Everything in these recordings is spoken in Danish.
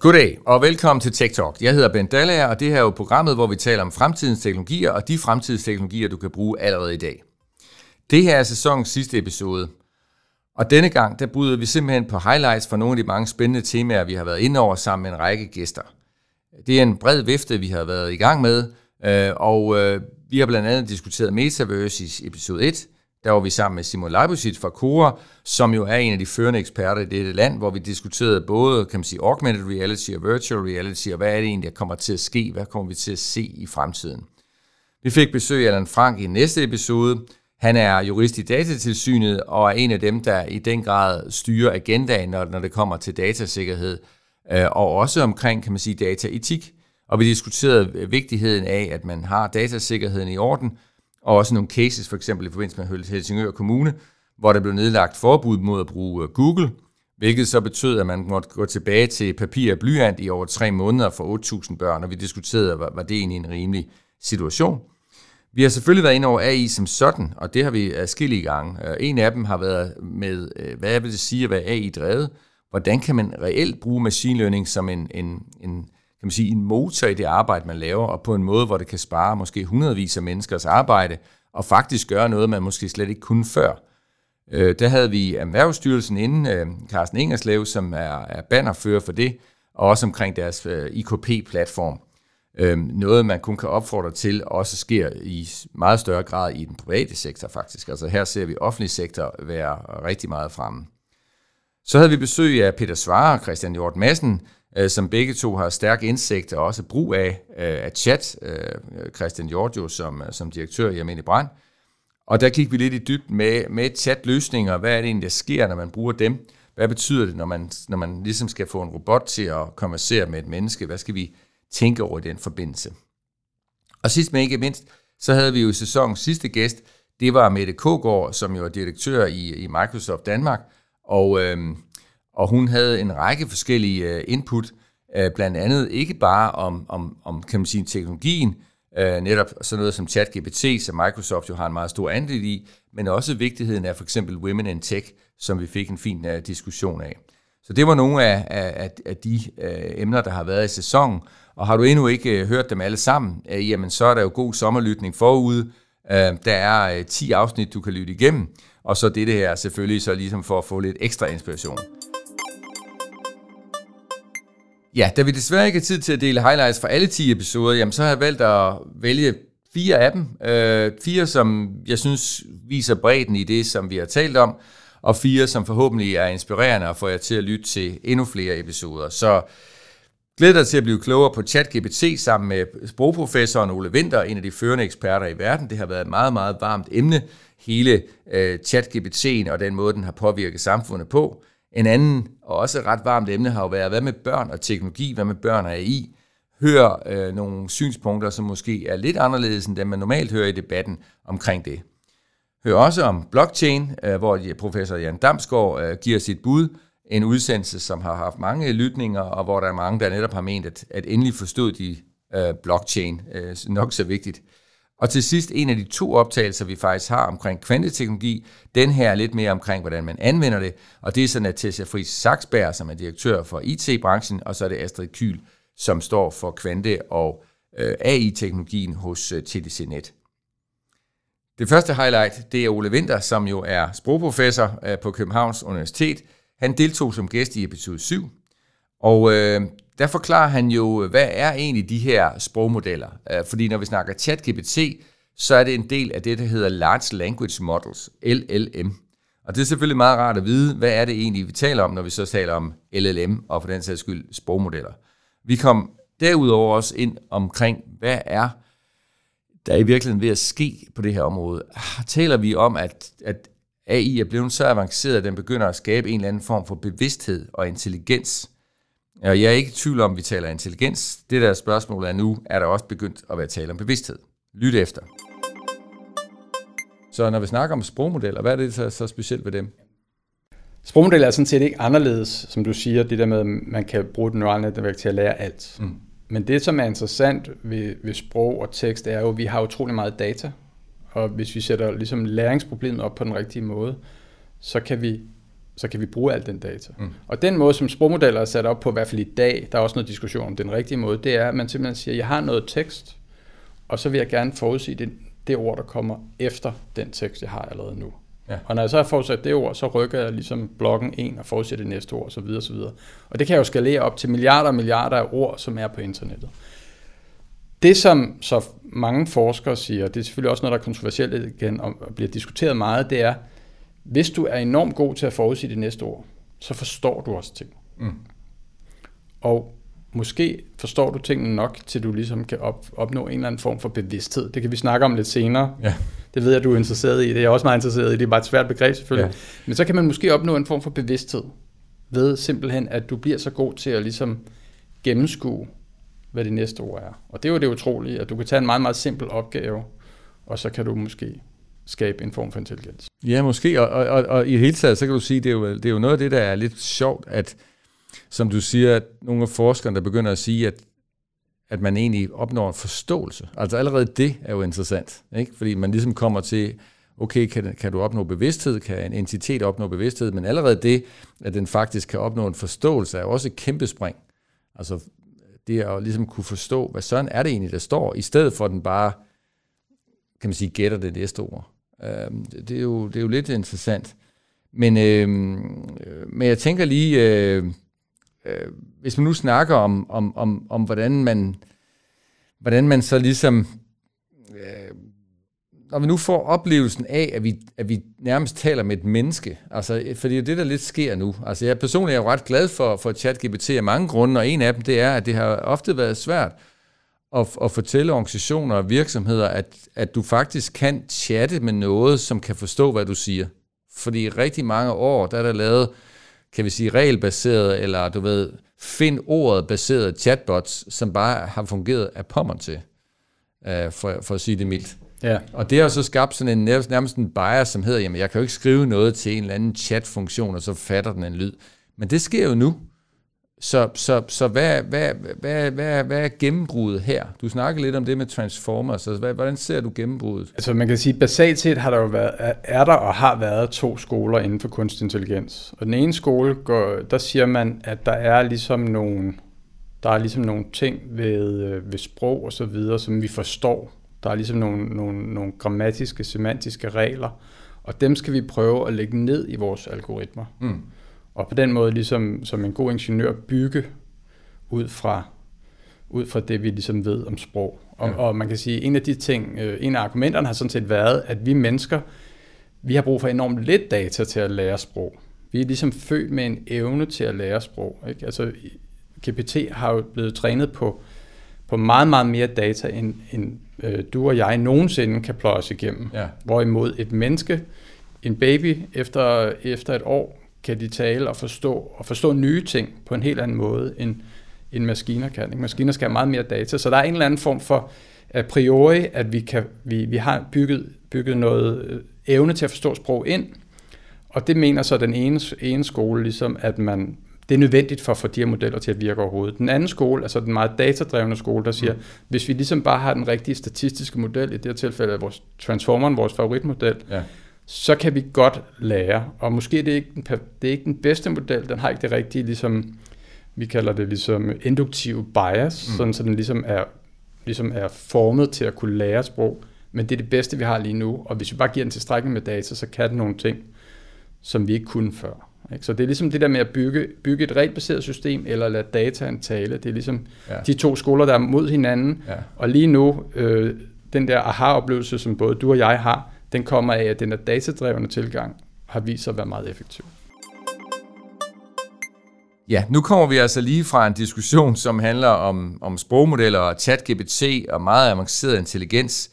Goddag og velkommen til Tech Talk. Jeg hedder Ben Dallager, og det her er jo programmet, hvor vi taler om fremtidens teknologier og de fremtidens teknologier, du kan bruge allerede i dag. Det her er sæsonens sidste episode, og denne gang der bryder vi simpelthen på highlights fra nogle af de mange spændende temaer, vi har været inde over sammen med en række gæster. Det er en bred vifte, vi har været i gang med, øh, og øh, vi har blandt andet diskuteret Metaverse i episode 1, der var vi sammen med Simon Leibusit fra Cora, som jo er en af de førende eksperter i dette land, hvor vi diskuterede både kan man sige, augmented reality og virtual reality, og hvad er det egentlig, der kommer til at ske, hvad kommer vi til at se i fremtiden. Vi fik besøg af Alan Frank i næste episode. Han er jurist i datatilsynet og er en af dem, der i den grad styrer agendaen, når, når det kommer til datasikkerhed, øh, og også omkring, kan man sige, dataetik. Og vi diskuterede vigtigheden af, at man har datasikkerheden i orden, og også nogle cases, for eksempel i forbindelse med Helsingør Kommune, hvor der blev nedlagt forbud mod at bruge øh, Google, hvilket så betød, at man måtte gå tilbage til papir og blyant i over tre måneder for 8.000 børn, og vi diskuterede, var det egentlig en rimelig situation. Vi har selvfølgelig været inde over AI som sådan, og det har vi adskillige gange. Øh, en af dem har været med, øh, hvad vil det sige at være AI-drevet? Hvordan kan man reelt bruge machine learning som en, en, en kan man sige, en motor i det arbejde, man laver, og på en måde, hvor det kan spare måske hundredvis af menneskers arbejde, og faktisk gøre noget, man måske slet ikke kunne før. Øh, der havde vi Erhvervsstyrelsen inden, øh, Carsten Ingerslev, som er, er bannerfører for det, og også omkring deres øh, IKP-platform. Øh, noget, man kun kan opfordre til, også sker i meget større grad i den private sektor faktisk. Altså her ser vi offentlig sektor være rigtig meget fremme. Så havde vi besøg af Peter Svare og Christian Hjort Madsen, øh, som begge to har stærk indsigt og også brug af, øh, af chat. Øh, Christian Giorgio som, øh, som direktør i Almindelig Brand. Og der gik vi lidt i dybden med, med chat-løsninger. Hvad er det egentlig, der sker, når man bruger dem? Hvad betyder det, når man, når man ligesom skal få en robot til at konversere med et menneske? Hvad skal vi tænke over i den forbindelse? Og sidst men ikke mindst, så havde vi jo sæsonens sidste gæst. Det var Mette Kogård, som jo er direktør i, i Microsoft Danmark. Og øhm, og hun havde en række forskellige øh, input, øh, blandt andet ikke bare om, om, om kan man sige, teknologien, øh, netop sådan noget som ChatGPT, som Microsoft jo har en meget stor andel i, men også vigtigheden af for eksempel Women in Tech, som vi fik en fin øh, diskussion af. Så det var nogle af, af, af de emner, der har været i sæsonen, og har du endnu ikke hørt dem alle sammen, jamen så er der jo god sommerlytning forude. der er 10 afsnit, du kan lytte igennem, og så det her selvfølgelig så ligesom for at få lidt ekstra inspiration. Ja, da vi desværre ikke har tid til at dele highlights fra alle 10 episoder, jamen så har jeg valgt at vælge fire af dem. Øh, fire, som jeg synes viser bredden i det, som vi har talt om, og fire, som forhåbentlig er inspirerende og får jer til at lytte til endnu flere episoder. Så glæd dig til at blive klogere på ChatGPT sammen med sprogprofessoren Ole Winter, en af de førende eksperter i verden. Det har været et meget, meget varmt emne, hele øh, ChatGPT'en og den måde, den har påvirket samfundet på. En anden og også ret varmt emne har jo været, hvad med børn og teknologi, hvad med børn og AI? Hør øh, nogle synspunkter, som måske er lidt anderledes end dem, man normalt hører i debatten omkring det. Hør også om blockchain, øh, hvor professor Jan Damsgaard øh, giver sit bud. En udsendelse, som har haft mange lytninger, og hvor der er mange, der netop har ment, at, at endelig forstod de øh, blockchain øh, nok så vigtigt. Og til sidst en af de to optagelser, vi faktisk har omkring kvanteteknologi. Den her er lidt mere omkring, hvordan man anvender det. Og det er så Natasha Friis Saksberg, som er direktør for IT-branchen, og så er det Astrid Kyl, som står for kvante- og øh, AI-teknologien hos øh, TDC Net. Det første highlight, det er Ole Winter, som jo er sprogprofessor øh, på Københavns Universitet. Han deltog som gæst i episode 7, og øh, der forklarer han jo, hvad er egentlig de her sprogmodeller? Øh, fordi når vi snakker ChatGPT, så er det en del af det, der hedder Large Language Models, LLM. Og det er selvfølgelig meget rart at vide, hvad er det egentlig, vi taler om, når vi så taler om LLM, og for den sags skyld sprogmodeller. Vi kom derudover også ind omkring, hvad er der er i virkeligheden ved at ske på det her område. Ah, taler vi om, at, at AI er blevet så avanceret, at den begynder at skabe en eller anden form for bevidsthed og intelligens, jeg er ikke i tvivl om, at vi taler intelligens. Det der spørgsmål er nu, er der også begyndt at være tale om bevidsthed. Lyt efter. Så når vi snakker om sprogmodeller, hvad er det så, så specielt ved dem? Sprogmodeller er sådan set ikke anderledes, som du siger, det der med, at man kan bruge det neurale netværk til at lære alt. Mm. Men det, som er interessant ved, ved sprog og tekst, er jo, at vi har utrolig meget data, og hvis vi sætter ligesom læringsproblemet op på den rigtige måde, så kan vi så kan vi bruge al den data. Mm. Og den måde, som sprogmodeller er sat op på, i hvert fald i dag, der er også noget diskussion om den rigtige måde, det er, at man simpelthen siger, jeg har noget tekst, og så vil jeg gerne forudsige det, det ord, der kommer efter den tekst, jeg har allerede nu. Ja. Og når jeg så har forudsat det ord, så rykker jeg ligesom blokken en og forudser det næste ord, så videre, så videre. Og det kan jo skalere op til milliarder og milliarder af ord, som er på internettet. Det, som så mange forskere siger, det er selvfølgelig også noget, der er kontroversielt igen og bliver diskuteret meget, det er, hvis du er enormt god til at forudsige det næste ord, så forstår du også ting. Mm. Og måske forstår du tingene nok, til du ligesom kan op, opnå en eller anden form for bevidsthed. Det kan vi snakke om lidt senere. Ja. Det ved jeg, du er interesseret i. Det er jeg også meget interesseret i. Det er bare et svært begreb selvfølgelig. Ja. Men så kan man måske opnå en form for bevidsthed ved simpelthen, at du bliver så god til at ligesom gennemskue, hvad det næste ord er. Og det er jo det utrolige, at du kan tage en meget, meget simpel opgave, og så kan du måske skabe en form for intelligens. Ja, måske. Og, og, og, og i hele taget, så kan du sige, det er, jo, det er jo noget af det, der er lidt sjovt, at som du siger, at nogle af forskerne, der begynder at sige, at, at man egentlig opnår en forståelse. Altså allerede det er jo interessant, ikke? fordi man ligesom kommer til, okay, kan, kan du opnå bevidsthed, kan en entitet opnå bevidsthed, men allerede det, at den faktisk kan opnå en forståelse, er jo også et kæmpe spring. Altså det at ligesom kunne forstå, hvad sådan er det egentlig, der står, i stedet for at den bare, kan man sige, gætter det næste ord. Øh, det, er jo, det er jo lidt interessant. Men, øhm, øh, men jeg tænker lige, øh, øh, hvis man nu snakker om, om, om, om hvordan, man, hvordan man så ligesom, øh, når vi nu får oplevelsen af, at vi, at vi nærmest taler med et menneske, altså, øh, fordi det er det, der lidt sker nu. Altså, jeg personligt er jo ret glad for, for ChatGPT af mange grunde, og en af dem, det er, at det har ofte været svært at, at fortælle organisationer og virksomheder, at, at du faktisk kan chatte med noget, som kan forstå, hvad du siger. Fordi i rigtig mange år, der er der lavet kan vi sige, regelbaseret, eller du ved, find ordet baseret chatbots, som bare har fungeret af pommer til, uh, for, for at sige det mildt. Ja. Og det har så skabt sådan en nærmest en bias, som hedder, jamen jeg kan jo ikke skrive noget til en eller anden chatfunktion, og så fatter den en lyd. Men det sker jo nu. Så, så, så hvad, hvad, hvad, hvad, hvad er gennembruddet her? Du snakker lidt om det med Transformers, så hvad, hvordan ser du gennembruddet? Altså man kan sige, basalt set har der jo været, er der og har været to skoler inden for kunstig intelligens. Og den ene skole, går, der siger man, at der er ligesom nogle, der er ligesom nogle ting ved, øh, ved sprog og så videre, som vi forstår. Der er ligesom nogle, nogle, nogle grammatiske, semantiske regler, og dem skal vi prøve at lægge ned i vores algoritmer. Mm og på den måde ligesom som en god ingeniør bygge ud fra, ud fra det, vi ligesom ved om sprog. Og, ja. og man kan sige, en af de ting, øh, en af argumenterne har sådan set været, at vi mennesker, vi har brug for enormt lidt data til at lære sprog. Vi er ligesom født med en evne til at lære sprog. Ikke? Altså, GPT har jo blevet trænet på, på meget, meget mere data, end, end øh, du og jeg nogensinde kan pløje os igennem. Ja. Hvorimod et menneske, en baby, efter, efter et år, kan de tale og forstå, og forstå nye ting på en helt anden måde, end, end maskiner kan. Ikke? Maskiner skal have meget mere data, så der er en eller anden form for a priori, at vi, kan, vi, vi har bygget, bygget noget øh, evne til at forstå sprog ind, og det mener så den ene, ene skole, ligesom, at man, det er nødvendigt for at få de her modeller til at virke overhovedet. Den anden skole, altså den meget datadrevne skole, der siger, mm. hvis vi ligesom bare har den rigtige statistiske model, i det her tilfælde er vores transformeren, vores favoritmodel, ja så kan vi godt lære. Og måske er det ikke den, det er ikke den bedste model, den har ikke det rigtige, ligesom, vi kalder det ligesom induktiv bias, mm. sådan så den ligesom er, ligesom er formet til at kunne lære sprog. Men det er det bedste, vi har lige nu, og hvis vi bare giver den tilstrækkeligt med data, så kan den nogle ting, som vi ikke kunne før. Ikke? Så det er ligesom det der med at bygge, bygge et regelbaseret system, eller lade dataen tale. Det er ligesom ja. de to skoler, der er mod hinanden. Ja. Og lige nu, øh, den der aha-oplevelse, som både du og jeg har, den kommer af, at den der datadrevne tilgang har vist sig at være meget effektiv. Ja, nu kommer vi altså lige fra en diskussion, som handler om, om sprogmodeller og chat-GPT og meget avanceret intelligens.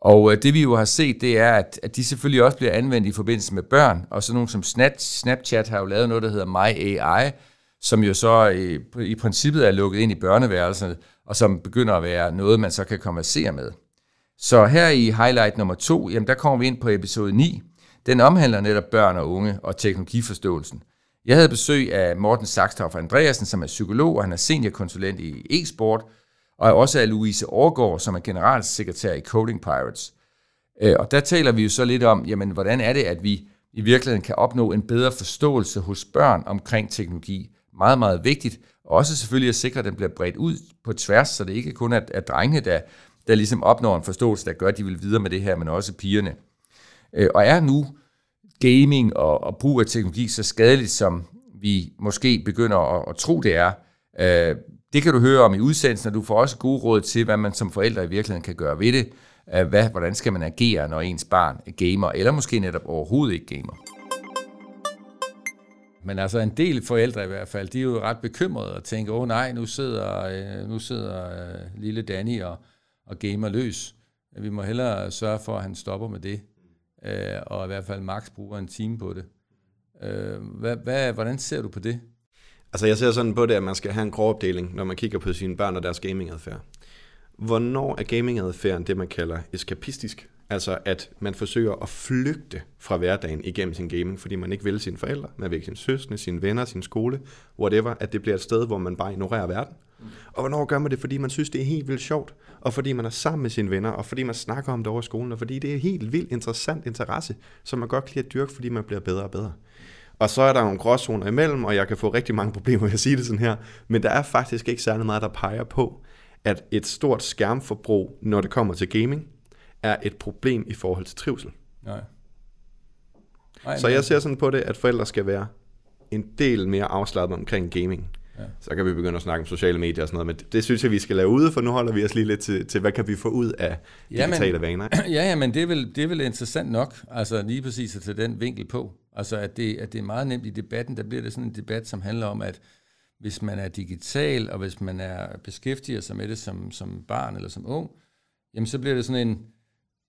Og øh, det vi jo har set, det er, at, at de selvfølgelig også bliver anvendt i forbindelse med børn. Og så nogle som Snapchat har jo lavet noget, der hedder My AI, som jo så i, i princippet er lukket ind i børneværelset, og som begynder at være noget, man så kan konversere med. Så her i highlight nummer to, jamen der kommer vi ind på episode 9. Den omhandler netop børn og unge og teknologiforståelsen. Jeg havde besøg af Morten Saxtorff Andreasen, som er psykolog, og han er seniorkonsulent i e-sport, og også af Louise Årgaard, som er generalsekretær i Coding Pirates. Øh, og der taler vi jo så lidt om, jamen, hvordan er det, at vi i virkeligheden kan opnå en bedre forståelse hos børn omkring teknologi. Meget, meget vigtigt. Og også selvfølgelig at sikre, at den bliver bredt ud på tværs, så det ikke kun er, er drengene, der, der ligesom opnår en forståelse, der gør, at de vil videre med det her, men også pigerne. Øh, og er nu gaming og, og brug af teknologi så skadeligt, som vi måske begynder at, at tro, det er, øh, det kan du høre om i udsendelsen, og du får også gode råd til, hvad man som forældre i virkeligheden kan gøre ved det. Øh, hvad, hvordan skal man agere, når ens barn er gamer, eller måske netop overhovedet ikke gamer. Men altså en del forældre i hvert fald, de er jo ret bekymrede og tænker, åh oh, nej, nu sidder, øh, nu sidder øh, lille Danny og, og gamer løs. Vi må hellere sørge for, at han stopper med det, øh, og i hvert fald max bruger en time på det. Øh, hvad, hvad, hvordan ser du på det? Altså jeg ser sådan på det, at man skal have en grov opdeling, når man kigger på sine børn og deres gamingadfærd. Hvornår er gamingadfærden det, man kalder eskapistisk? Altså at man forsøger at flygte fra hverdagen igennem sin gaming, fordi man ikke vil sine forældre, man vil ikke sine søskende, sine venner, sin skole, whatever, at det bliver et sted, hvor man bare ignorerer verden. Og hvornår gør man det, fordi man synes, det er helt vildt sjovt, og fordi man er sammen med sine venner, og fordi man snakker om det over skolen, og fordi det er helt vildt interessant interesse, som man godt kan lide at dyrke, fordi man bliver bedre og bedre. Og så er der nogle gråzoner imellem, og jeg kan få rigtig mange problemer ved at sige det sådan her, men der er faktisk ikke særlig meget, der peger på, at et stort skærmforbrug, når det kommer til gaming, er et problem i forhold til trivsel. Nej. Nej, så jeg ser sådan på det, at forældre skal være en del mere afslappet omkring gaming. Ja. Så kan vi begynde at snakke om sociale medier og sådan noget, men det, det synes jeg, vi skal lave ude, for nu holder vi os lige lidt til, til hvad kan vi få ud af digitale ja, vaner. Ja, ja, men det er, vel, det er vel interessant nok, altså lige præcis at tage den vinkel på. Altså at det, at det er meget nemt i debatten, der bliver det sådan en debat, som handler om, at hvis man er digital, og hvis man er beskæftiger sig med det som, som barn eller som ung, jamen så bliver det sådan en,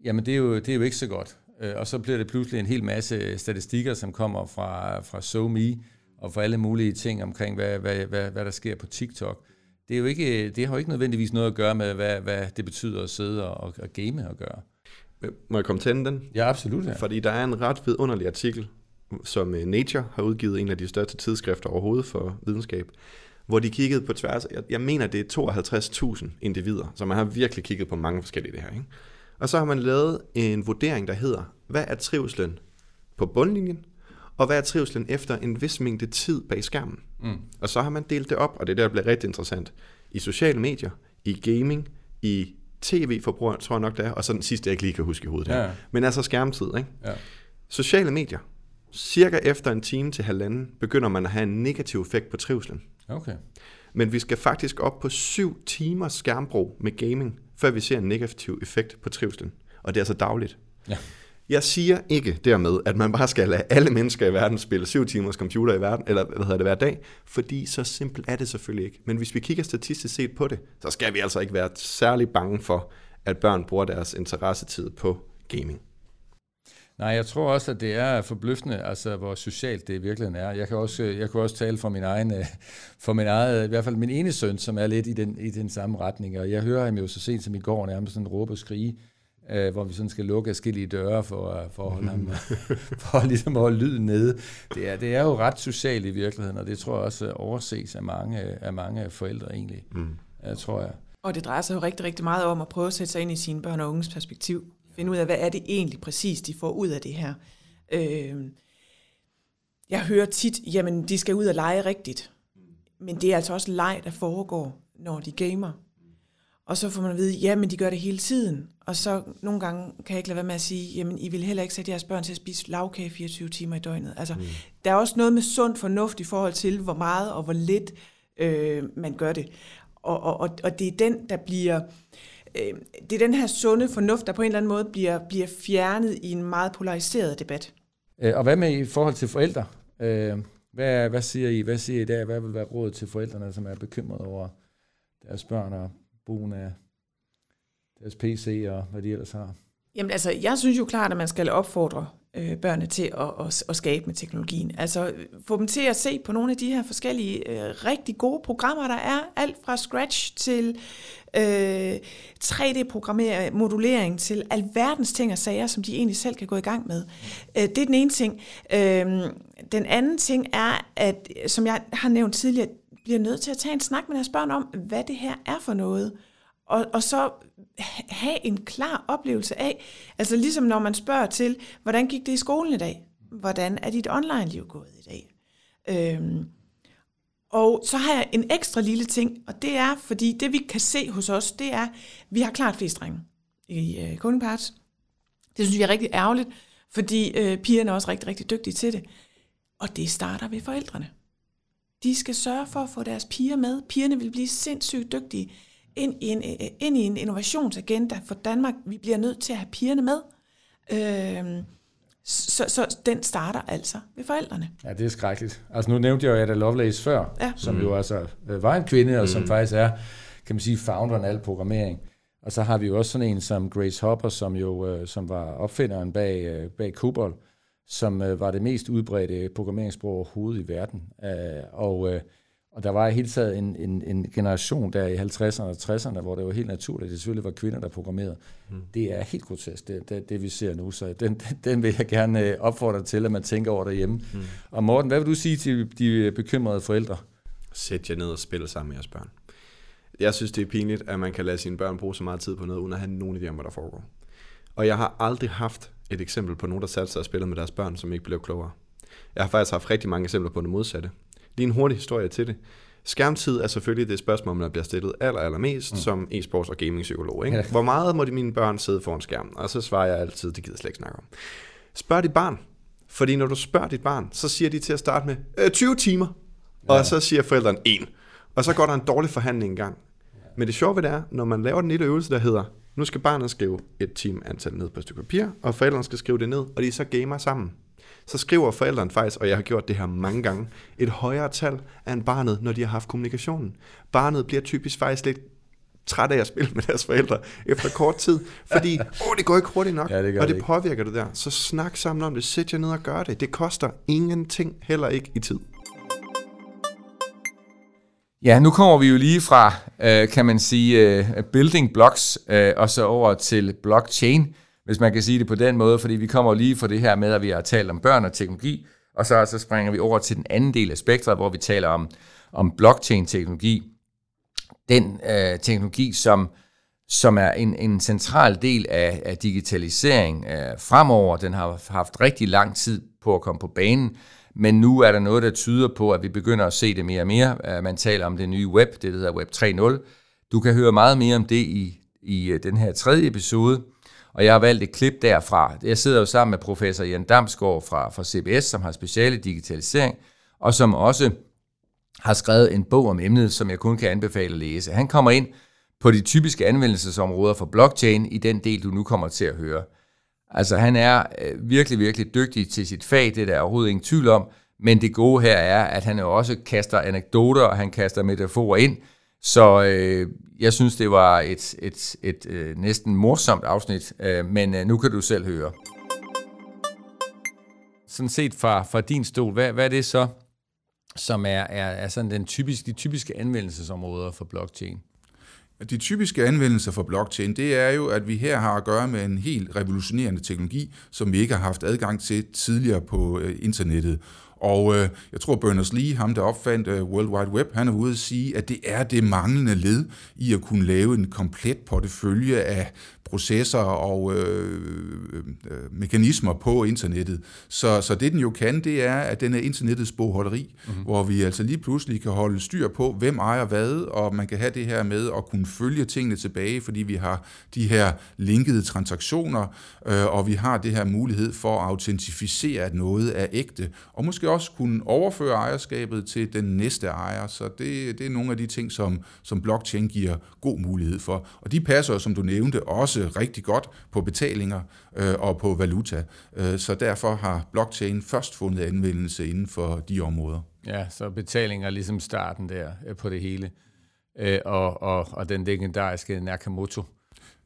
jamen det er jo, det er jo ikke så godt. Øh, og så bliver det pludselig en hel masse statistikker, som kommer fra, fra SoMe, og fra alle mulige ting omkring, hvad, hvad, hvad, hvad der sker på TikTok. Det, er jo ikke, det har jo ikke nødvendigvis noget at gøre med, hvad, hvad det betyder at sidde og, og game og gøre. Må jeg komme til den? Ja, absolut. Ja. Fordi der er en ret vidunderlig artikel, som øh, Nature har udgivet, en af de største tidsskrifter overhovedet for videnskab, hvor de kiggede på tværs, jeg, jeg mener det er 52.000 individer, så man har virkelig kigget på mange forskellige det her. Ikke? Og så har man lavet en vurdering, der hedder, hvad er trivslen på bundlinjen, og hvad er trivslen efter en vis mængde tid bag skærmen. Mm. Og så har man delt det op, og det er der, der bliver rigtig interessant, i sociale medier, i gaming, i tv-forbrug, tror jeg nok det er, og så den sidste, jeg ikke lige kan huske i hovedet her. Ja. Men altså skærmtid, ikke? Ja. Sociale medier, cirka efter en time til halvanden, begynder man at have en negativ effekt på trivslen. Okay. Men vi skal faktisk op på syv timers skærmbrug med gaming, før vi ser en negativ effekt på trivslen. Og det er altså dagligt. Ja. Jeg siger ikke dermed, at man bare skal lade alle mennesker i verden spille 7 timers computer i verden, eller hvad hedder det hver dag, fordi så simpelt er det selvfølgelig ikke. Men hvis vi kigger statistisk set på det, så skal vi altså ikke være særlig bange for, at børn bruger deres interessetid på gaming. Nej, jeg tror også, at det er forbløffende, altså hvor socialt det i virkeligheden er. Jeg kan også, jeg kan også tale for min egen, øh, for min egen, i hvert fald min ene søn, som er lidt i den, i den samme retning, og jeg hører ham jo så sent som i går nærmest sådan råbe og skrige, øh, hvor vi sådan skal lukke forskellige døre for, for at holde ham, for ligesom at holde lyden nede. Det er, det er jo ret socialt i virkeligheden, og det tror jeg også overses af mange, af mange forældre egentlig, mm. jeg tror jeg. Og det drejer sig jo rigtig, rigtig meget om at prøve at sætte sig ind i sine børn og unges perspektiv. Finde ud af, hvad er det egentlig præcis, de får ud af det her. Øh, jeg hører tit, jamen de skal ud og lege rigtigt. Men det er altså også leg, der foregår, når de gamer. Og så får man at vide, ja, men de gør det hele tiden. Og så nogle gange kan jeg ikke lade være med at sige, jamen I vil heller ikke sætte jeres børn til at spise lavkage 24 timer i døgnet. Altså, mm. der er også noget med sund fornuft i forhold til, hvor meget og hvor lidt øh, man gør det. Og, og, og, og det er den, der bliver... Øh, det er den her sunde fornuft, der på en eller anden måde bliver, bliver fjernet i en meget polariseret debat. Øh, og hvad med i forhold til forældre? Øh, hvad, hvad siger I? Hvad siger I der? Hvad vil være råd til forældrene, som er bekymrede over deres børn og brugen af deres PC og hvad de ellers har? Jamen altså, jeg synes jo klart, at man skal opfordre øh, børnene til at, at, at skabe med teknologien. Altså få dem til at se på nogle af de her forskellige øh, rigtig gode programmer, der er. Alt fra Scratch til øh, 3D-programmering, modulering til alverdens ting og sager, som de egentlig selv kan gå i gang med. Øh, det er den ene ting. Øh, den anden ting er, at som jeg har nævnt tidligere, bliver nødt til at tage en snak med deres børn om, hvad det her er for noget. Og, og så have en klar oplevelse af, altså ligesom når man spørger til, hvordan gik det i skolen i dag? hvordan er dit online-liv gået i dag? Øhm, og så har jeg en ekstra lille ting, og det er, fordi det vi kan se hos os, det er, vi har klart flest drenge i øh, Coding Parts. Det synes jeg er rigtig ærgerligt, fordi øh, pigerne er også rigtig, rigtig dygtige til det. Og det starter ved forældrene. De skal sørge for at få deres piger med. Pigerne vil blive sindssygt dygtige ind i en, øh, ind i en innovationsagenda for Danmark. Vi bliver nødt til at have pigerne med. Øh, så, så den starter altså ved forældrene. Ja, det er skrækkeligt. Altså nu nævnte jeg jo Ada Lovelace før, Ja. som Mm. jo altså øh, var en kvinde, og som faktisk er, kan man sige, founderen af al programmering. Og så har vi jo også sådan en som Grace Hopper, som jo øh, som var opfinderen bag, bag COBOL, som øh, var det mest udbredte programmeringssprog overhovedet i verden. Øh, og, øh, og der var i hele taget en, en, en generation der i 50'erne og 60'erne, hvor det var helt naturligt, at det selvfølgelig var kvinder, der programmerede. Mm. Det er helt grotesk, det, det, det vi ser nu, så den, den vil jeg gerne øh, opfordre til, at man tænker over derhjemme. Mm. Og Morten, hvad vil du sige til de bekymrede forældre? Sæt jer ned og spil sammen med jeres børn. Jeg synes, det er pinligt, at man kan lade sine børn bruge så meget tid på noget, uden at have nogen idé om, hvad der foregår. Og jeg har aldrig haft et eksempel på nogen, der satte sig og spillede med deres børn, som ikke blev klogere. Jeg har faktisk haft rigtig mange eksempler på det modsatte. Lige en hurtig historie til det. Skærmtid er selvfølgelig det spørgsmål, man bliver stillet aller, allermest mm. som e-sports- og gaming-psykolog. Ikke? Ja. Hvor meget må de mine børn sidde foran skærmen? Og så svarer jeg altid, det gider slet ikke snakke om. Spørg dit barn. Fordi når du spørger dit barn, så siger de til at starte med øh, 20 timer. Og så siger forældrene 1. Og så går der en dårlig forhandling i gang. Men det sjove ved det er, når man laver den lille øvelse, der hedder, nu skal barnet skrive et time antal ned på et stykke papir, og forældrene skal skrive det ned, og de så gamer sammen. Så skriver forældrene faktisk, og jeg har gjort det her mange gange, et højere tal end barnet, når de har haft kommunikationen. Barnet bliver typisk faktisk lidt træt af at spille med deres forældre efter kort tid, fordi åh, det går ikke hurtigt nok, Ja, det og det det påvirker det der. Så snak sammen om det, sæt jer ned og gør det. Det koster ingenting, heller ikke i tid. Ja, nu kommer vi jo lige fra, øh, kan man sige, øh, building blocks, øh, og så over til blockchain, hvis man kan sige det på den måde, fordi vi kommer lige fra det her med, at vi har talt om børn og teknologi, og så, så springer vi over til den anden del af spektret, hvor vi taler om, om blockchain-teknologi. Den øh, teknologi, som, som er en, en central del af, af digitalisering øh, fremover. Den har haft rigtig lang tid på at komme på banen, men nu er der noget, der tyder på, at vi begynder at se det mere og mere. Man taler om det nye web, det der hedder Web 3.0. Du kan høre meget mere om det i, i øh, den her tredje episode, og jeg har valgt et klip derfra. Jeg sidder jo sammen med professor Jan Damsgaard fra, fra CBS, som har speciale i digitalisering, og som også har skrevet en bog om emnet, som jeg kun kan anbefale at læse. Han kommer ind på de typiske anvendelsesområder for blockchain i den del, du nu kommer til at høre. Altså han er øh, virkelig, virkelig dygtig til sit fag, det er der overhovedet ingen tvivl om, men det gode her er, at han jo også kaster anekdoter, og han kaster metaforer ind, så øh, jeg synes, det var et, et, et øh, næsten morsomt afsnit, øh, men øh, nu kan du selv høre. Sådan set fra, fra din stol, hvad, hvad er det så, som er, er, er sådan den typiske, de typiske anvendelsesområder for blockchain? De typiske anvendelser for blockchain, det er jo, at vi her har at gøre med en helt revolutionerende teknologi, som vi ikke har haft adgang til tidligere på øh, internettet. Og øh, jeg tror, Berners-Lee, ham der opfandt øh, World Wide Web, han er ude at sige, at det er det manglende led i at kunne lave en komplet portefølje af processer og øh, øh, mekanismer på internettet. Så, så det den jo kan, det er, at den er internettets bogholderi, mm-hmm. hvor vi altså lige pludselig kan holde styr på, hvem ejer hvad, og man kan have det her med at kunne følge tingene tilbage, fordi vi har de her linkede transaktioner, øh, og vi har det her mulighed for at autentificere, at noget er ægte, og måske også kunne overføre ejerskabet til den næste ejer. Så det, det er nogle af de ting, som, som blockchain giver god mulighed for. Og de passer, som du nævnte, også rigtig godt på betalinger øh, og på valuta. Øh, så derfor har blockchain først fundet anvendelse inden for de områder. Ja, så betalinger er ligesom starten der øh, på det hele. Øh, og, og, og den legendariske Nakamoto.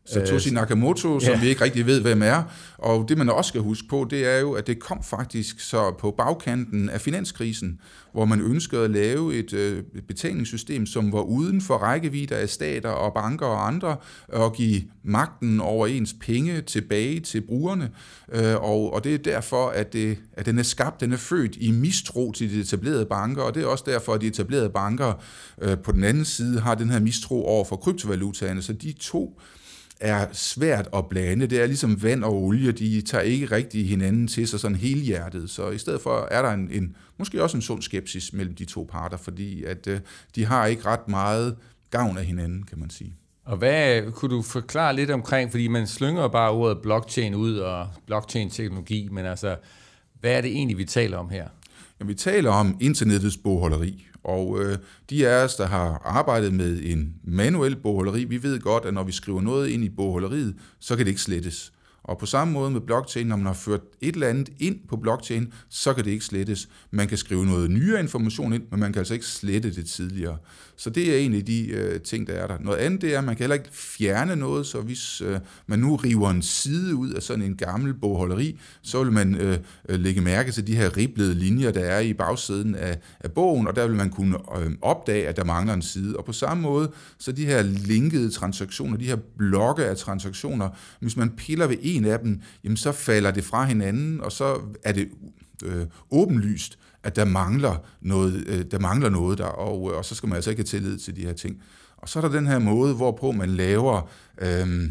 Satoshi Nakamoto, som ja. vi ikke rigtig ved, hvem er. Og det, man også skal huske på, det er jo, at det kom faktisk så på bagkanten af finanskrisen, hvor man ønskede at lave et øh, betalingssystem, som var uden for rækkevidde af stater og banker og andre, og give magten over ens penge tilbage til brugerne. Øh, og, og det er derfor, at, det, at den er skabt, den er født i mistro til de etablerede banker, og det er også derfor, at de etablerede banker øh, på den anden side har den her mistro over for kryptovalutaerne. Så de to er svært at blande. Det er ligesom vand og olie, de tager ikke rigtig hinanden til sig sådan helhjertet. Så i stedet for er der en, en måske også en sund skepsis mellem de to parter, fordi at øh, de har ikke ret meget gavn af hinanden, kan man sige. Og hvad kunne du forklare lidt omkring, fordi man slynger bare ordet blockchain ud og blockchain-teknologi, men altså, hvad er det egentlig, vi taler om her? Ja, vi taler om internettets bogholderi, og øh, de af os, der har arbejdet med en manuel bogholderi, vi ved godt, at når vi skriver noget ind i bogholderiet, så kan det ikke slettes. Og på samme måde med blockchain, når man har ført et eller andet ind på blockchain, så kan det ikke slettes. Man kan skrive noget nyere information ind, men man kan altså ikke slette det tidligere. Så det er en af de øh, ting, der er der. Noget andet det er, at man kan heller ikke fjerne noget, så hvis øh, man nu river en side ud af sådan en gammel bogholderi, så vil man øh, øh lægge mærke til de her riblede linjer, der er i bagsiden af, af bogen, og der vil man kunne øh, opdage, at der mangler en side. Og på samme måde, så de her linkede transaktioner, de her blokke af transaktioner, hvis man piller ved en af dem, jamen så falder det fra hinanden, og så er det øh, åbenlyst, at der mangler noget, øh, der mangler noget der, og, øh, og så skal man altså ikke have tillid til de her ting. Og så er der den her måde, hvorpå man laver øh,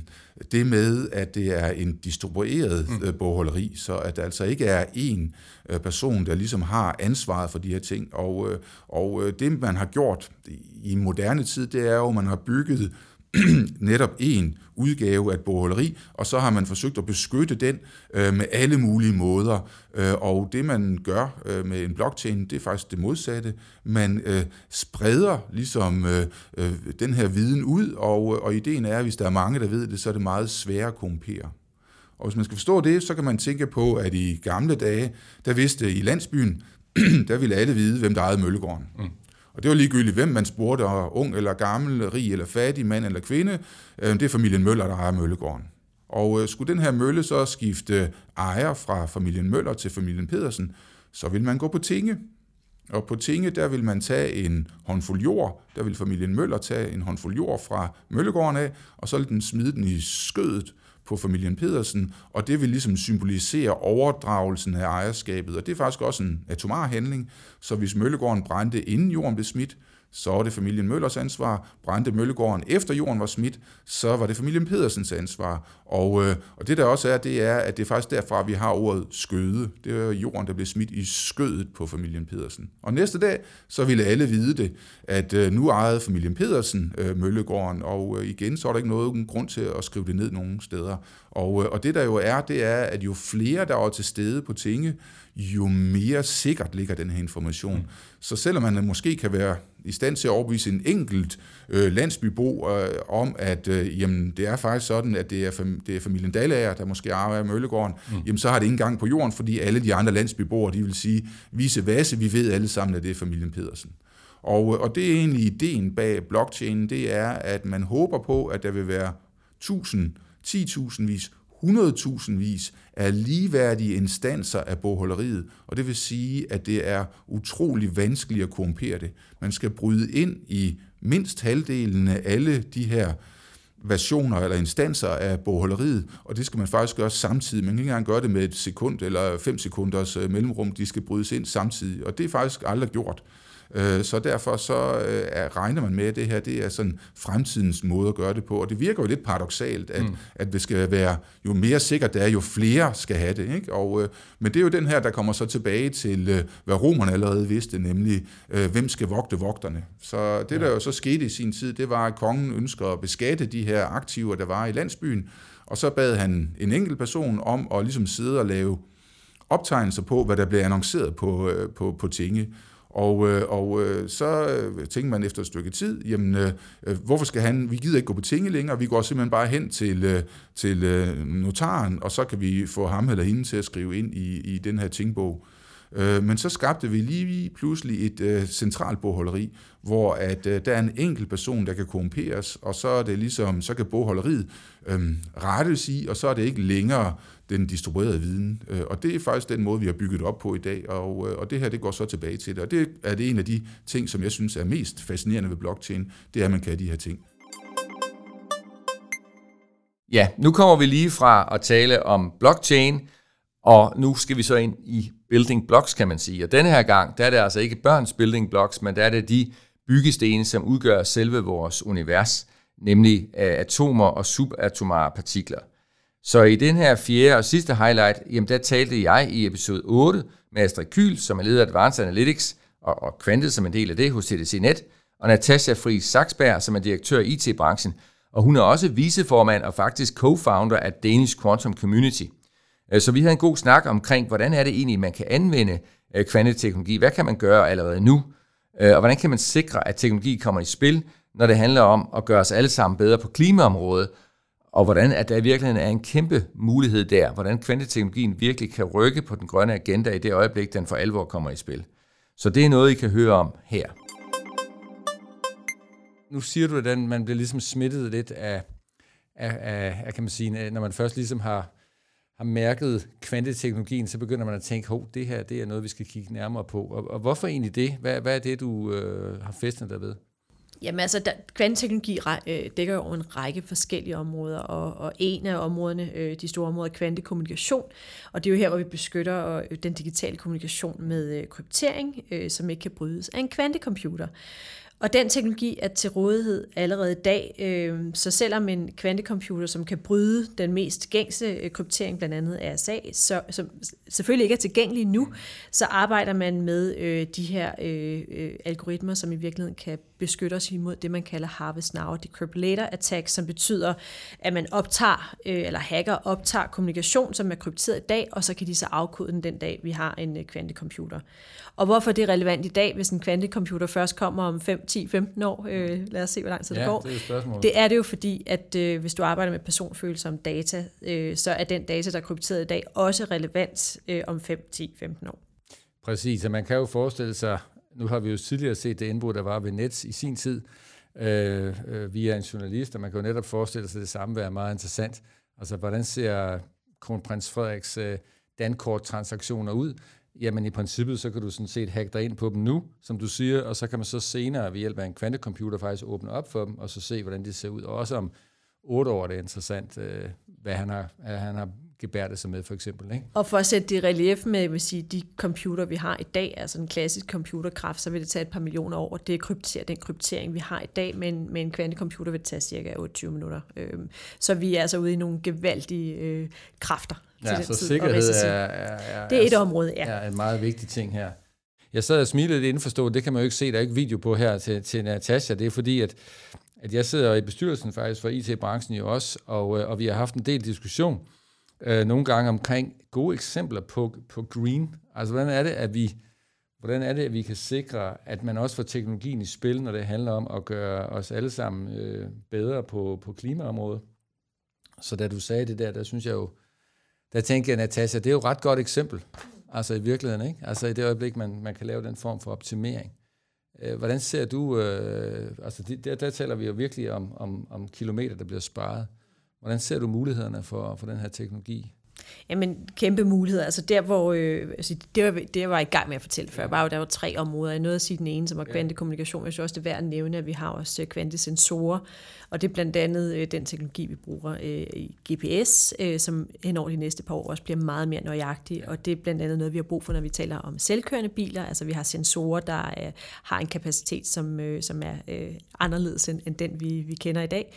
det med, at det er en distribueret mm. øh, bogholderi, så at der altså ikke er én øh, person, der ligesom har ansvaret for de her ting. Og, øh, og øh, det, man har gjort i moderne tid, det er jo, at man har bygget netop en udgave af et bogholderi, og så har man forsøgt at beskytte den øh, med alle mulige måder. Øh, og det man gør øh, med en blockchain, det er faktisk det modsatte. Man øh, spreder ligesom øh, øh, den her viden ud, og, øh, og ideen er, at hvis der er mange, der ved det, så er det meget sværere at kompere. Og hvis man skal forstå det, så kan man tænke på, at i gamle dage, der vidste i landsbyen, der ville alle vide, hvem der ejede Møllegården. Mm. Og det var ligegyldigt, hvem man spurgte, og ung eller gammel, rig eller fattig, mand eller kvinde. Øh, det er familien Møller, der ejer Møllegården. Og øh, skulle den her mølle så skifte ejer fra familien Møller til familien Pedersen, så vil man gå på tinge. Og på tinge, der vil man tage en håndfuld jord, der vil familien Møller tage en håndfuld jord fra Møllegården af, og så vil den smide den i skødet på familien Pedersen, og det vil ligesom symbolisere overdragelsen af ejerskabet, og det er faktisk også en atomar handling, så hvis Møllegården brændte inden jorden blev smidt, så var det familien Møllers ansvar. Brændte Møllegården efter jorden var smidt, så var det familien Pedersens ansvar. Og, øh, og det der også er, det er, at det er faktisk derfra, vi har ordet skøde. Det er jorden, der blev smidt i skødet på familien Pedersen. Og næste dag, så ville alle vide det, at øh, nu ejede familien Pedersen øh, Møllegården, og øh, igen, så er der ikke noget grund til at skrive det ned nogen steder. Og, øh, og det der jo er, det er, at jo flere, der var til stede på tinge, jo mere sikkert ligger den her information. Mm. Så selvom man måske kan være i stand til at overbevise en enkelt øh, landsbybo øh, om, at øh, jamen, det er faktisk sådan, at det er, fam- det er familien Dalager, der måske arbejder i Møllegården, mm. jamen så har det ingen gang på jorden, fordi alle de andre landsbyboere, de vil sige, vise vasse, vi ved alle sammen, at det er familien Pedersen. Og, og det er egentlig ideen bag blockchain, det er, at man håber på, at der vil være tusind, 10.000 vis, 100.000 vis af ligeværdige instanser af bogholderiet, og det vil sige, at det er utrolig vanskeligt at korrumpere det. Man skal bryde ind i mindst halvdelen af alle de her versioner eller instanser af bogholderiet, og det skal man faktisk gøre samtidig. Man kan ikke engang gøre det med et sekund eller fem sekunders øh, mellemrum, de skal brydes ind samtidig, og det er faktisk aldrig gjort. Øh, så derfor så øh, regner man med, at det her det er sådan fremtidens måde at gøre det på. Og det virker jo lidt paradoxalt, at, mm. at det skal være, jo mere sikkert det er, jo flere skal have det. Ikke? Og, øh, men det er jo den her, der kommer så tilbage til, hvad romerne allerede vidste, nemlig, hvem skal vogte vogterne. Så det, der jo så skete i sin tid, det var, at kongen ønsker at beskatte de her aktiver, der var i landsbyen, og så bad han en enkelt person om at ligesom sidde og lave optegnelser på, hvad der blev annonceret på, på, på tinge. Og, øh, og øh, så øh, tænker man efter et stykke tid, jamen, øh, øh, hvorfor skal han, vi gider ikke gå på tinge længere, vi går simpelthen bare hen til, øh, til øh, notaren, og så kan vi få ham eller hende til at skrive ind i, i den her tingbog. Øh, Øh, men så skabte vi lige pludselig et øh, centralt bogholderi, hvor at øh, der er en enkelt person, der kan korrumperes, og så er det ligesom, så kan bogholderiet øh, rettes i, og så er det ikke længere den distribuerede viden. Øh, og det er faktisk den måde, vi har bygget op på i dag, og, øh, og det her det går så tilbage til det. Og det er det en af de ting, som jeg synes er mest fascinerende ved blockchain, det er, at man kan de her ting. Ja, nu kommer vi lige fra at tale om blockchain, og nu skal vi så ind i building blocks, kan man sige. Og denne her gang, der er det altså ikke børns building blocks, men der er det de byggestene, som udgør selve vores univers, nemlig øh, atomer og subatomare partikler. Så i den her fjerde og sidste highlight, jamen der talte jeg i episode 8 med Astrid Kyl, som er leder af Advanced Analytics og, og Quantet som en del af det hos TDC Net, og Natasha Friis Saksberg, som er direktør i IT-branchen, og hun er også viceformand og faktisk co-founder af Danish Quantum Community. Øh, så vi havde en god snak omkring, hvordan er det egentlig, man kan anvende øh, kvanteteknologi, hvad kan man gøre allerede nu, øh, og hvordan kan man sikre, at teknologi kommer i spil, når det handler om at gøre os alle sammen bedre på klimaområdet, og hvordan at der i virkeligheden er en kæmpe mulighed der, hvordan kvanteteknologien virkelig kan rykke på den grønne agenda i det øjeblik, den for alvor kommer i spil. Så det er noget, I kan høre om her. Nu siger du, at man bliver ligesom smittet lidt af, af, af, af kan man sige, når man først ligesom har, har mærket kvanteteknologien, så begynder man at tænke, at det her det er noget, vi skal kigge nærmere på. Og, og hvorfor egentlig det? Hvad, hvad er det, du øh, har festet dig ved? Jamen altså, der, kvanteteknologi øh, dækker jo over en række forskellige områder, og, og en af områderne, øh, de store områder, er kvantekommunikation, og det er jo her, hvor vi beskytter øh, den digitale kommunikation med øh, kryptering, øh, som ikke kan brydes af en kvantecomputer. Og den teknologi er til rådighed allerede i dag, øh, så selvom en kvantecomputer, som kan bryde den mest gængse øh, kryptering, blandt andet RSA, så, som selvfølgelig ikke er tilgængelig nu, så arbejder man med øh, de her øh, øh algoritmer, som i virkeligheden kan beskytte os imod det, man kalder Harvest Now Decripulator Attack, som betyder, at man optager, øh, eller hacker optager kommunikation, som er krypteret i dag, og så kan de så afkode den den dag, vi har en øh, kvantecomputer. Og hvorfor det er relevant i dag, hvis en kvantecomputer først kommer om 5, 10, 15 år? Øh, lad os se, hvor lang tid ja, det går. Det er, det er det jo fordi, at øh, hvis du arbejder med personfølsomme data, øh, så er den data, der er krypteret i dag, også relevant øh, om 5, 10, 15 år. Præcis, og man kan jo forestille sig, nu har vi jo tidligere set det indbrud, der var ved Nets i sin tid, øh, øh, via en journalist, og man kan jo netop forestille sig, at det samme være meget interessant. Altså, hvordan ser kronprins Frederiks øh, dankort-transaktioner ud? Jamen i princippet, så kan du sådan set hacke dig ind på dem nu, som du siger, og så kan man så senere ved hjælp af en kvantecomputer faktisk åbne op for dem, og så se, hvordan de ser ud. Og også om otte år det er interessant, øh, hvad han har, han har gebærdet sig med, for eksempel. Ikke? Og for at sætte det i relief med vil sige, de computer, vi har i dag, altså en klassisk computerkraft, så vil det tage et par millioner år at dekryptere den kryptering, vi har i dag, men med en kvantecomputer vil det tage cirka 28 minutter. Øhm, så vi er altså ude i nogle gevaldige øh, kræfter. Ja, så tid, sikkerhed er, er, er, det er et område, ja. er en meget vigtig ting her. Jeg sad og smilede lidt indforstået, det kan man jo ikke se, der er ikke video på her til, til Natasha, det er fordi, at, at jeg sidder i bestyrelsen faktisk for IT-branchen jo også, og, øh, og vi har haft en del diskussion, øh, nogle gange omkring gode eksempler på, på green. Altså, hvordan er det, at vi hvordan er det, at vi kan sikre, at man også får teknologien i spil, når det handler om at gøre os alle sammen øh, bedre på, på klimaområdet? Så da du sagde det der, der synes jeg jo, der tænker jeg, Natasha, det er jo et ret godt eksempel. Altså i virkeligheden, ikke? Altså i det øjeblik, man, man kan lave den form for optimering. Øh, hvordan ser du, øh, altså der, der taler vi jo virkelig om, om, om kilometer, der bliver sparet. Hvordan ser du mulighederne for, for den her teknologi? Jamen, kæmpe muligheder. Altså der, hvor øh, altså, det, var, det, jeg var i gang med at fortælle før, var jo, der var tre områder. Jeg nåede at sige den ene, som var kvantekommunikation. Jeg synes også, det er værd at nævne, at vi har også kvantesensorer, og det er blandt andet øh, den teknologi, vi bruger øh, i GPS, øh, som hen over de næste par år også bliver meget mere nøjagtig, og det er blandt andet noget, vi har brug for, når vi taler om selvkørende biler. Altså vi har sensorer, der øh, har en kapacitet, som, øh, som er øh, anderledes end, end den, vi, vi kender i dag.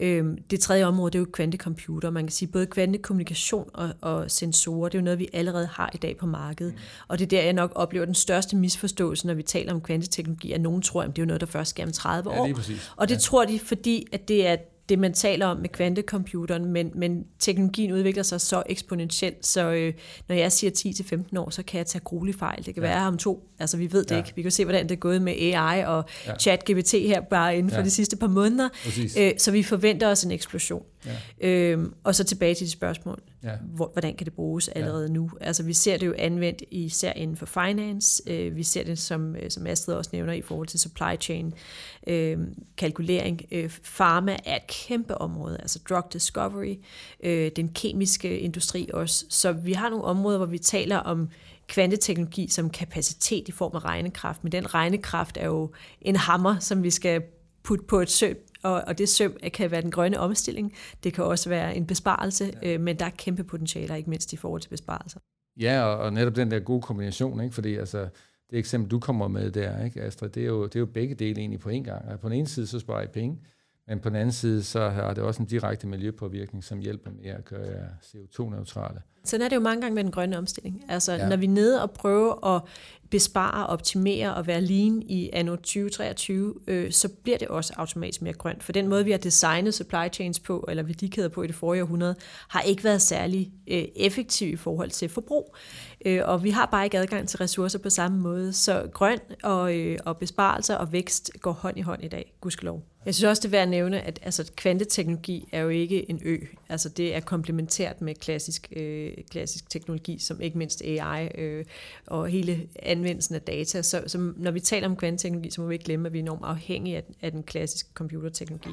Øh, det tredje område, det er jo kvantecomputer. Man kan sige både kvantekommunikation og, og sensorer, det er jo noget, vi allerede har i dag på markedet. Mm. Og det er der, jeg nok oplever den største misforståelse, når vi taler om kvanteteknologi, at nogen tror, at det er noget, der først sker om 30 år. Ja, og det ja. tror de, fordi at det er det, man taler om med kvantecomputeren, men, men teknologien udvikler sig så eksponentielt, så øh, når jeg siger 10-15 år, så kan jeg tage gruelig fejl. Det kan ja. være om to, altså vi ved det ja. ikke. Vi kan se, hvordan det er gået med AI og ja. chat-GPT her bare inden for ja. de sidste par måneder. Øh, så vi forventer os en eksplosion. Ja. Øhm, og så tilbage til de spørgsmål. Ja. Hvordan kan det bruges allerede ja. nu? Altså vi ser det jo anvendt især inden for finance. Øh, vi ser det, som, øh, som Astrid også nævner, i forhold til supply chain, øh, kalkulering. Øh, pharma er et kæmpe område, altså drug discovery, øh, den kemiske industri også. Så vi har nogle områder, hvor vi taler om kvanteteknologi som kapacitet i form af regnekraft, men den regnekraft er jo en hammer, som vi skal putte på et søm, og, og det søm kan være den grønne omstilling, det kan også være en besparelse, ja. øh, men der er kæmpe potentialer, ikke mindst i forhold til besparelser. Ja, og, og netop den der gode kombination, ikke? fordi altså, det eksempel, du kommer med der, ikke, Astrid, det er, jo, det er jo begge dele egentlig på en gang. Altså, på den ene side, så sparer I penge, Men på den anden side, så har det også en direkte miljøpåvirkning, som hjælper med at gøre CO2-neutrale. Sådan er det jo mange gange med den grønne omstilling. Altså, ja. når vi er nede og prøver at bespare, optimere og være lean i anno 2023, øh, så bliver det også automatisk mere grønt. For den måde, vi har designet supply chains på, eller værdikæder på i det forrige århundrede, har ikke været særlig øh, effektiv i forhold til forbrug. Øh, og vi har bare ikke adgang til ressourcer på samme måde. Så grøn og, øh, og besparelser og vækst går hånd i hånd i dag, gudskelov. Jeg synes også, det er værd at nævne, at altså, kvanteteknologi er jo ikke en ø. Altså, det er komplementært med klassisk, øh, klassisk teknologi, som ikke mindst AI øh, og hele anvendelsen af data. Så, så når vi taler om kvanteteknologi, så må vi ikke glemme, at vi er enormt afhængige af, af den klassiske computerteknologi.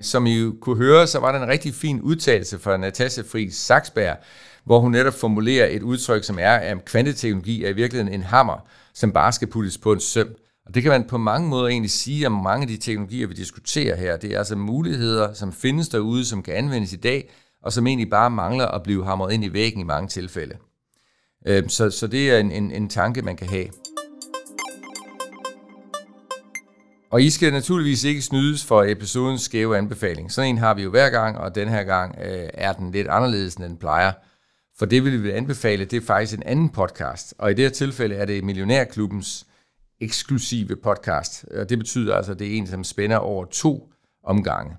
Som I kunne høre, så var der en rigtig fin udtalelse fra Natasha Friis Saksberg, hvor hun netop formulerer et udtryk, som er, at kvanteteknologi er i virkeligheden en hammer, som bare skal puttes på en søm. Og det kan man på mange måder egentlig sige om mange af de teknologier, vi diskuterer her. Det er altså muligheder, som findes derude, som kan anvendes i dag, og som egentlig bare mangler at blive hamret ind i væggen i mange tilfælde. Øhm, så, så det er en, en, en tanke, man kan have. Og I skal naturligvis ikke snydes for episodens skæve anbefaling. Sådan en har vi jo hver gang, og den her gang øh, er den lidt anderledes, end den plejer. For det, vi vil anbefale, det er faktisk en anden podcast. Og i det her tilfælde er det Millionærklubbens eksklusive podcast. Og det betyder altså, at det er en, som spænder over to omgange.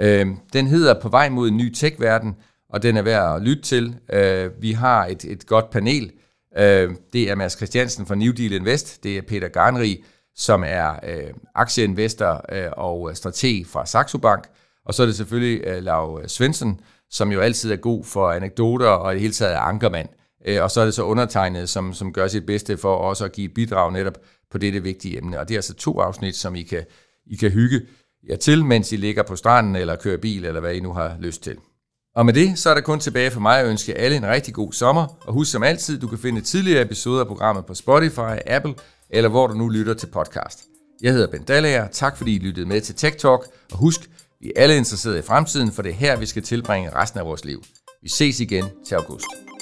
Øh, den hedder På vej mod en ny tech-verden, og den er værd at lytte til. Øh, vi har et, et godt panel. Øh, det er Mads Christiansen fra New Deal Invest, det er Peter Garnri, som er øh, aktieinvestor øh, og strateg fra Saxo Bank, og så er det selvfølgelig øh, Lav Svensson, som jo altid er god for anekdoter og i det hele taget er ankermand. Øh, og så er det så undertegnet, som, som gør sit bedste for også at give bidrag netop på dette vigtige emne. Og det er altså to afsnit, som I kan, I kan hygge jer til, mens I ligger på stranden eller kører bil, eller hvad I nu har lyst til. Og med det, så er der kun tilbage for mig at ønske alle en rigtig god sommer. Og husk som altid, du kan finde tidligere episoder af programmet på Spotify, Apple eller hvor du nu lytter til podcast. Jeg hedder Ben Dallager. Tak fordi I lyttede med til Tech Talk. Og husk, vi er alle interesserede i fremtiden, for det er her, vi skal tilbringe resten af vores liv. Vi ses igen til august.